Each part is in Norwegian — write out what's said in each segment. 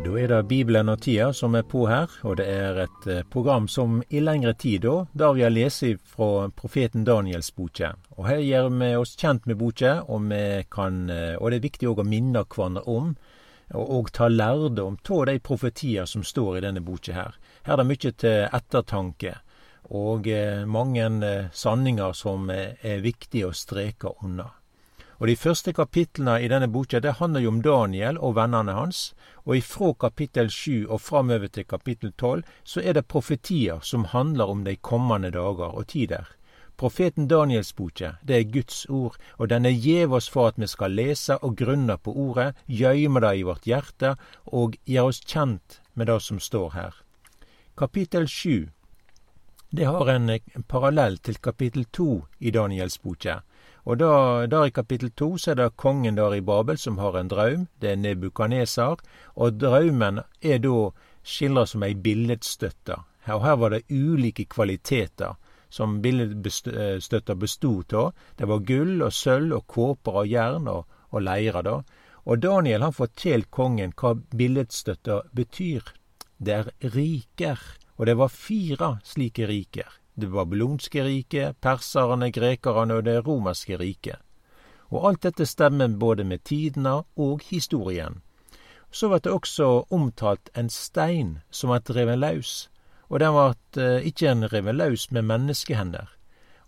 Da er det Bibelen og tida som er på her, og det er et eh, program som i lengre tid da, der vi har lest fra profeten Daniels boke. Og her gjør vi oss kjent med boka, og, eh, og det er viktig òg å minne hverandre om, og, og ta lærdom av de profetier som står i denne boka her. Her er det mye til ettertanke, og eh, mange sanninger som er viktige å streke unna. Og De første kapitlene i denne boka det handler jo om Daniel og vennene hans. Og ifra kapittel 7 og framover til kapittel tolv så er det profetier som handler om de kommende dager og tider. Profeten Daniels boke, det er Guds ord, og den er gjev oss for at vi skal lese og grunne på ordet, gjøyme det i vårt hjerte og gjøre oss kjent med det som står her. Kapittel 7 det har en parallell til kapittel 2 i Daniels boke. Og da, der i kapittel to så er det kongen der i Babel som har en draum. Det er Nebukaneser. Og draumen er da skildra som ei billedstøtte. Og her var det ulike kvaliteter som billedstøtta bestod av. Det var gull og sølv og kåper og jern og, og leire, da. Og Daniel han forteller kongen hva billedstøtta betyr. Det er riker. Og det var fire slike riker det babylonske riket, perserne, grekerne og det romerske riket. Og alt dette stemmer både med tidene og historien. Så vart det også omtalt en stein som var revet løs, og den ble eh, ikke en revet løs med menneskehender.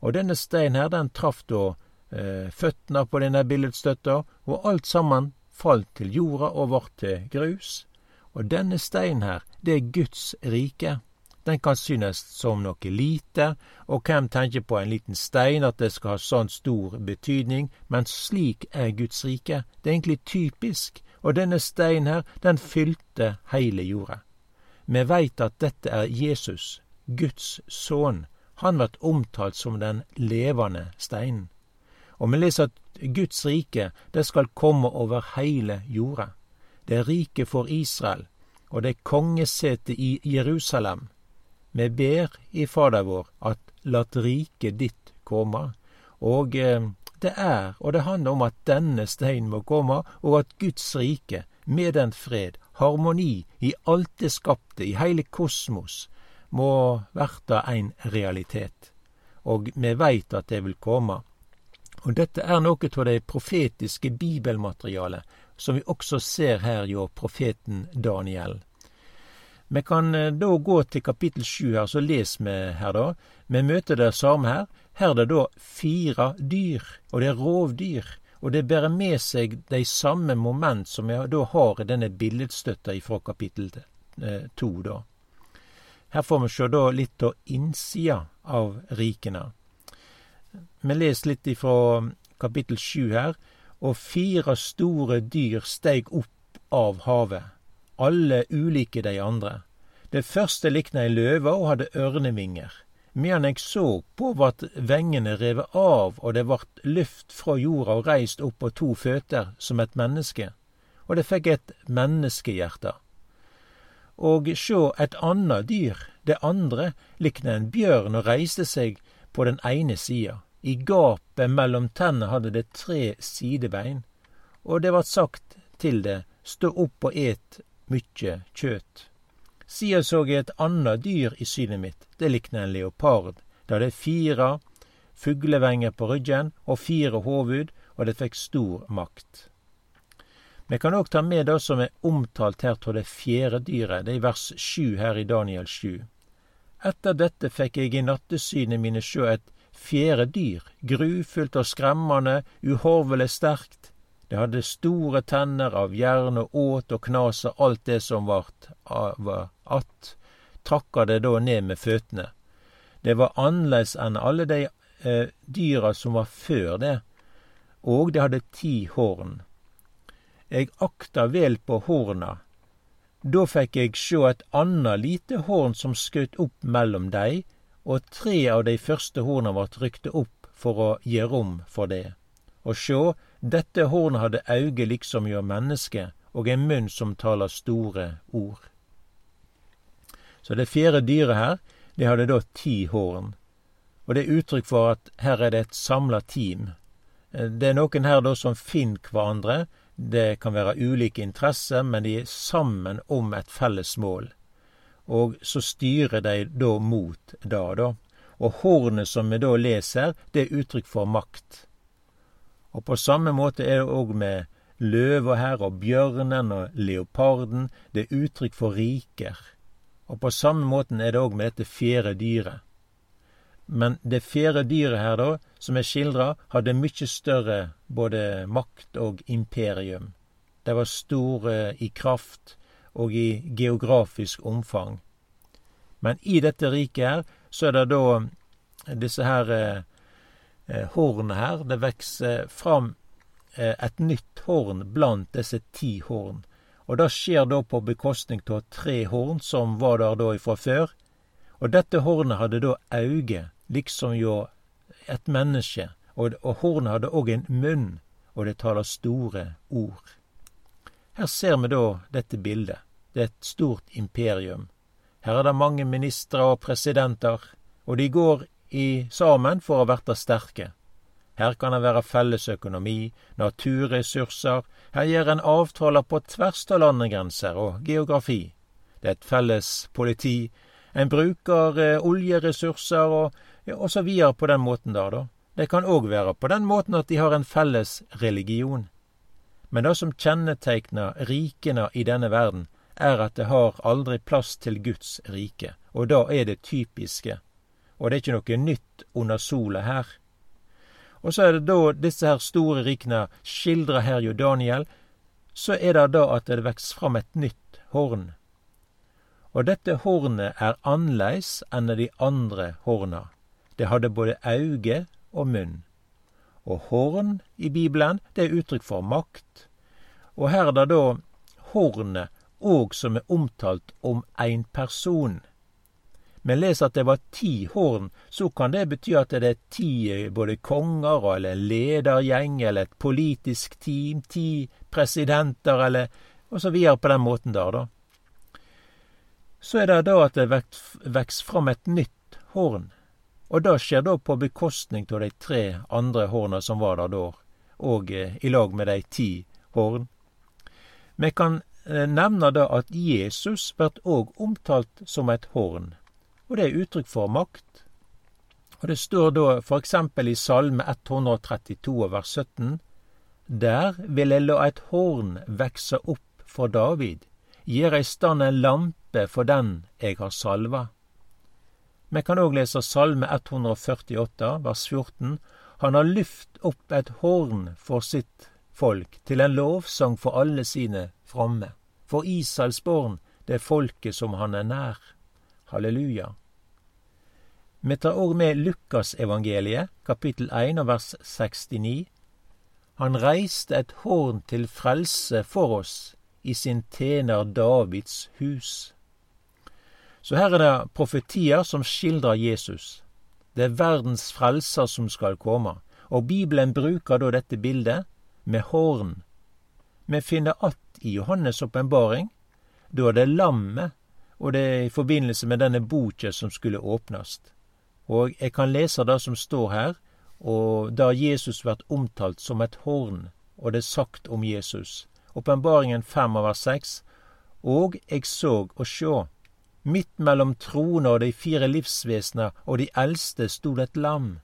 Og denne steinen her, den traff da eh, føttene på denne billedstøtta, og alt sammen falt til jorda og ble til grus. Og denne steinen her, det er Guds rike. Den kan synes som noe lite, og hvem tenker på en liten stein at det skal ha sånn stor betydning, men slik er Guds rike. Det er egentlig typisk, og denne steinen her, den fylte heile jorda. Vi veit at dette er Jesus, Guds sønn. Han blir omtalt som den levende steinen. Og vi leser at Guds rike, det skal komme over heile jorda. Det er riket for Israel, og det er kongesetet i Jerusalem. Vi ber i Fader vår at lat riket ditt komme. Og eh, det er, og det handler om at denne steinen må komme, og at Guds rike, med den fred, harmoni i alt det skapte, i heile kosmos, må verta ein realitet. Og vi veit at det vil komme. Og dette er noe av det profetiske bibelmaterialet som vi også ser her hjå profeten Daniel. Vi kan eh, da gå til kapittel sju her, så les vi her, da. Vi møter det samme her. Her er det da fire dyr, og det er rovdyr. Og det bærer med seg de samme moment som vi da har i denne billedstøtta fra kapittel eh, to, da. Her får vi se da litt av innsida av rikene. Vi leser litt ifra kapittel sju her. Og fire store dyr steig opp av havet alle ulike de andre. Det første likna ei løve og hadde ørnevinger. Medan eg så på, vart vengene revet av, og det vart lyft fra jorda og reist opp på to føtter som et menneske, og det fikk et menneskehjerte. Og sjå, et anna dyr, det andre, likna en bjørn og reiste seg på den ene sida. I gapet mellom tennene hadde det tre sidebein, og det vart sagt til det, stå opp og et mykje kjøt. Sida så eg et anna dyr i synet mitt, det likna en leopard. Det hadde fire fuglevenger på ryggen og fire hovud, og det fikk stor makt. Vi kan òg ta med det som er omtalt her av det fjerde dyret, det er i vers sju her i Daniel sju. Etter dette fikk eg i nattesynet mine sjå et fjerde dyr, grufullt og skremmende, uhorvelig sterkt, det hadde store tenner av jern og åt og knasa alt det som vart av att, trakka det da ned med føttene. Det var annerledes enn alle de eh, dyra som var før det, og det hadde ti horn. Eg akta vel på horna. Da fikk eg sjå et anna lite horn som skjøt opp mellom dei, og tre av de første horna vart rykte opp for å gi rom for det. Og sjå, dette hornet hadde auge liksom gjør menneske, og en munn som taler store ord. Så det fjerde dyret her, det hadde da ti horn. Og det er uttrykk for at her er det et samla team. Det er noen her da som finner hverandre, det kan være ulike interesser, men de er sammen om et felles mål. Og så styrer de da mot det, da. Og hornet som vi da leser, det er uttrykk for makt. Og på samme måte er det òg med løva her, og bjørnen og leoparden. Det er uttrykk for riker. Og på samme måten er det òg med dette fjerde dyret. Men det fjerde dyret her, da, som er skildra, hadde mykje større både makt og imperium. Det var store i kraft og i geografisk omfang. Men i dette riket her, så er det da disse her eh, eh her. Det vokser fram eh, et nytt horn blant disse ti horn. Og det skjer da på bekostning av tre horn som var der da ifra før. Og dette hornet hadde da auge, liksom jo et menneske, og, og hornet hadde òg en munn, og det taler store ord. Her ser vi da dette bildet. Det er et stort imperium. Her er det mange ministre og presidenter, og de går i sammen for å verte sterke. Her kan det være felles økonomi, naturressurser, her gjør en avtaler på tvers av landegrenser og geografi. Det er et felles politi, en bruker eh, oljeressurser og, ja, og så videre på den måten der, da. Det kan òg være på den måten at de har en felles religion. Men det som kjennetegner rikene i denne verden, er at det har aldri plass til Guds rike, og da er det typiske. Og det er ikke noe nytt under sola her. Og så er det da disse her store rikene skildrer her jo Daniel, så er det da at det vokser fram et nytt horn. Og dette hornet er annerledes enn de andre horna. Det hadde både auge og munn. Og horn i Bibelen, det er uttrykk for makt. Og her er det da hornet òg som er omtalt om ein person men les at det var ti horn, så kan det bety at det er ti eh, både konger eller en ledergjeng eller et politisk team, ti presidenter eller og så videre på den måten der, da. Så er det da at det vokser fram et nytt horn, og det skjer da på bekostning av de tre andre horna som var der da, og eh, i lag med de ti horn. Vi kan eh, nevne da at Jesus blir òg omtalt som et horn og det er uttrykk for makt. Og det står da eksempel i Salme 132 vers 17. Der vil jeg la et horn vekse opp for David, gjøre i stand en lampe for den jeg har salva. Vi kan òg lese Salme 148 vers 14. Han har lyft opp et horn for sitt folk, til en lovsang for alle sine fromme. For Israels barn, det folket som han er nær. Halleluja. Vi tar òg med Lukasevangeliet, kapittel 1 og vers 69. Han reiste et horn til frelse for oss i sin tjener Davids hus. Så her er det profetier som skildrer Jesus. Det er verdens frelser som skal komme, og Bibelen bruker da dette bildet med horn. Vi finner att i Johannes' åpenbaring. Da er det lammet, og det er i forbindelse med denne boka som skulle åpnast. Og jeg kan lese det som står her, og da Jesus blir omtalt som et horn, og det er sagt om Jesus. Åpenbaringen 5 over 6. Og eg såg og sjå, midt mellom trona og de fire livsvesna og de eldste stod et lam,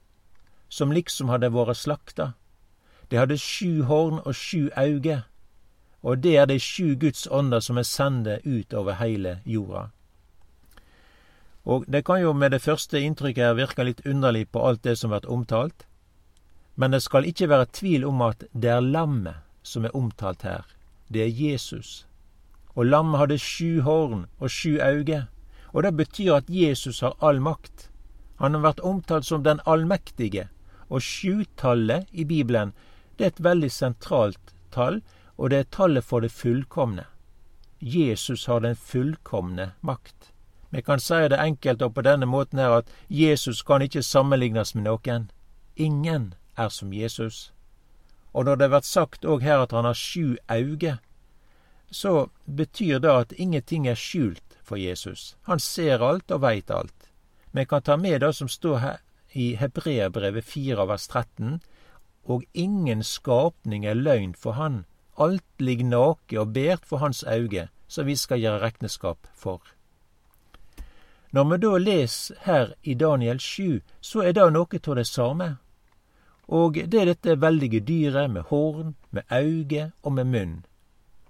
som liksom hadde vært slakta. Det hadde sju horn og sju auge, og det er de sju Guds ånder som er sende ut over heile jorda. Og det kan jo med det første inntrykket her virke litt underlig på alt det som blir omtalt, men det skal ikke være tvil om at det er lammet som er omtalt her. Det er Jesus. Og lammet hadde sju horn og sju øyne, og det betyr at Jesus har all makt. Han har vært omtalt som den allmektige, og sjutallet i Bibelen, det er et veldig sentralt tall, og det er tallet for det fullkomne. Jesus har den fullkomne makt. Vi kan si det enkelt og på denne måten her at Jesus kan ikke sammenlignes med noen. Ingen er som Jesus. Og når det blir sagt òg her at han har sju auge, så betyr det at ingenting er skjult for Jesus. Han ser alt og veit alt. Vi kan ta med det som står her i Hebreabrevet 4 vers 13. Og ingen skapning er løgn for Han. Alt ligg nake og bært for hans auge, som vi skal gjøre rekneskap for. Når vi da leser her i Daniel 7, så er det noe av det samme. Og det er dette veldige dyret med horn, med auge og med munn.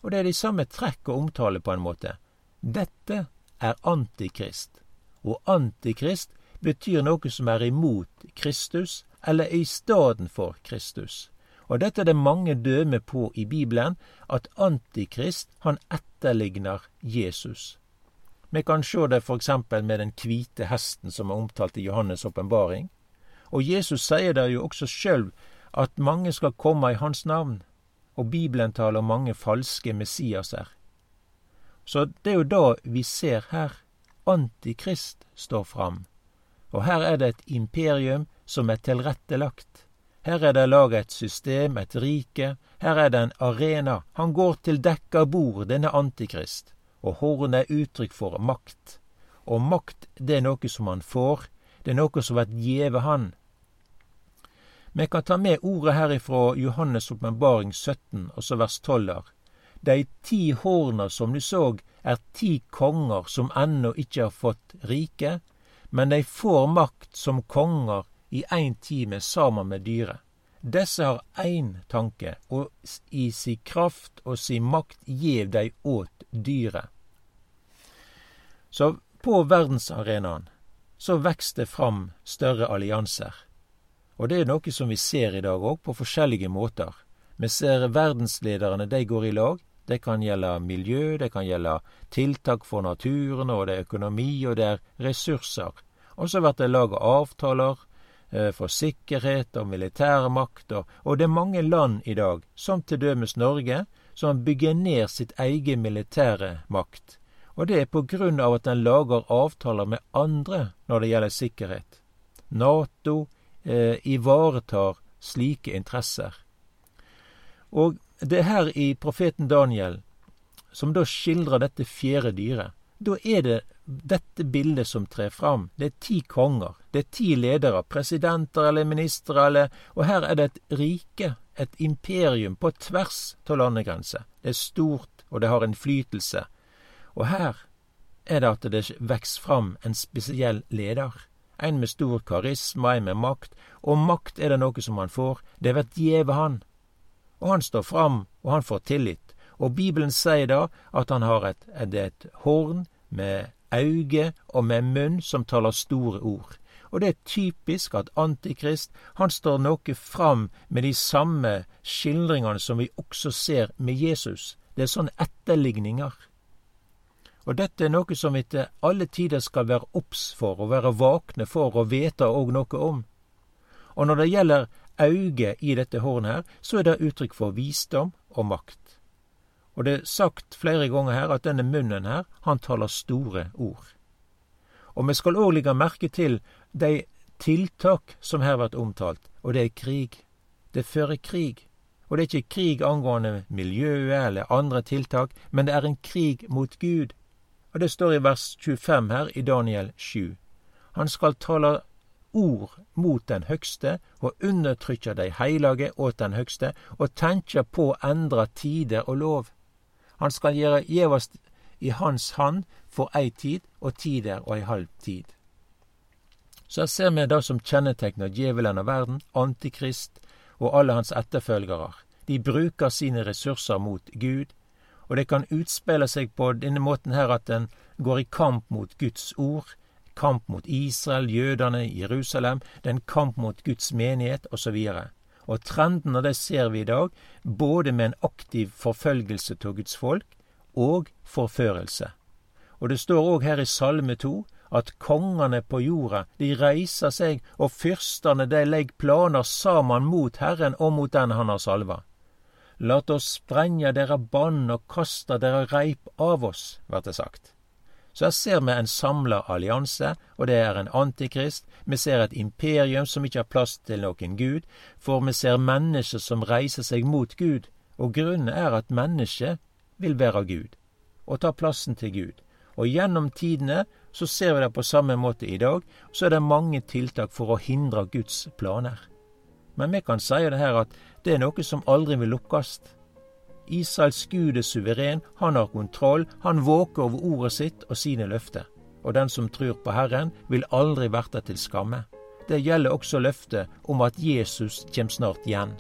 Og det er de samme trekk og omtale, på en måte. Dette er antikrist. Og antikrist betyr noe som er imot Kristus, eller i stedet for Kristus. Og dette er det mange døme på i Bibelen, at Antikrist han etterligner Jesus. Vi kan se det f.eks. med den hvite hesten som er omtalt i Johannes' åpenbaring. Og Jesus sier det jo også sjøl at mange skal komme i hans navn, og Bibelen taler mange falske Messiaser. Så det er jo da vi ser her. Antikrist står fram. Og her er det et imperium som er tilrettelagt. Her er det laget et system, et rike. Her er det en arena. Han går til dekka bord, denne Antikrist. Og hornet er uttrykk for makt. Og makt, det er noe som han får. Det er noe som blir gjeve han. Vi kan ta med ordet her ifra Johannes' åpenbaring 17, og så vers 12 der. De ti horna som du såg, er ti konger som ennå ikke har fått rike, men de får makt som konger i ein time saman med dyret. Desse har én tanke, og i si kraft og si makt gjev dei åt dyret. Så på verdensarenaen så vokser det fram større allianser. Og det er noe som vi ser i dag òg, på forskjellige måter. Vi ser verdenslederne, de går i lag. Det kan gjelde miljø, det kan gjelde tiltak for naturen, og det er økonomi, og det er ressurser. Og så blir det laga avtaler for sikkerhet og militærmakt, og, og det er mange land i dag, som til dømes Norge, som bygger ned sitt eget militære makt. Og det er på grunn av at den lager avtaler med andre når det gjelder sikkerhet. Nato eh, ivaretar slike interesser. Og det er her i profeten Daniel, som da skildrer dette fjerde dyret, da er det dette bildet som trer fram. Det er ti konger, det er ti ledere, presidenter eller ministre, eller Og her er det et rike, et imperium, på tvers av landegrenser. Det er stort, og det har innflytelse. Og her er det at det vokser fram en spesiell leder. En med stor karisma, en med makt. Og makt er det noe som han får. Det blir gjeve han. Og han står fram, og han får tillit. Og Bibelen sier da at han har et, et, et horn med auge og med munn som taler store ord. Og det er typisk at Antikrist han står noe fram med de samme skildringene som vi også ser med Jesus. Det er sånne etterligninger. Og dette er noe som vi til alle tider skal være obs for og være vakne for og vite òg noe om. Og når det gjelder auget i dette hornet her, så er det uttrykk for visdom og makt. Og det er sagt flere ganger her at denne munnen her, han taler store ord. Og vi skal òg legge merke til de tiltak som her blir omtalt, og det er krig. Det fører krig. Og det er ikke krig angående miljøet eller andre tiltak, men det er en krig mot Gud. Og det står i vers 25 her i Daniel 7. Han skal tale ord mot den høgste og undertrykke dei heilage åt den høgste og tenkja på endra tider og lov. Han skal gjere gjevast i hans hand for ei tid og tider og ei halv tid. Så her ser vi det som kjennetegner djevelen av verden, Antikrist og alle hans etterfølgere. De bruker sine ressurser mot Gud, og det kan utspille seg på denne måten her at en går i kamp mot Guds ord, kamp mot Israel, jødene, Jerusalem, det er en kamp mot Guds menighet osv. Og trendene det ser vi i dag, både med en aktiv forfølgelse av Guds folk og forførelse. Og det står òg her i Salme 2 at kongene på jorda, de reiser seg, og fyrstene de legger planer sammen mot Herren og mot den han har salva. Lat oss sprenge dere bann og kaste dere reip av oss, vert det sagt. Så her ser vi en samla allianse, og det er en antikrist. Vi ser et imperium som ikke har plass til noen gud, for vi ser mennesker som reiser seg mot Gud, og grunnen er at mennesket vil være Gud, og ta plassen til Gud. Og gjennom tidene så ser vi det på samme måte i dag, så er det mange tiltak for å hindre Guds planer. Men vi kan si det her at det er noe som aldri vil lukkast. Israels Gud er suveren, han har kontroll, han våker over ordet sitt og sine løfter. Og den som tror på Herren, vil aldri verte til skamme. Det gjelder også løftet om at Jesus kommer snart igjen.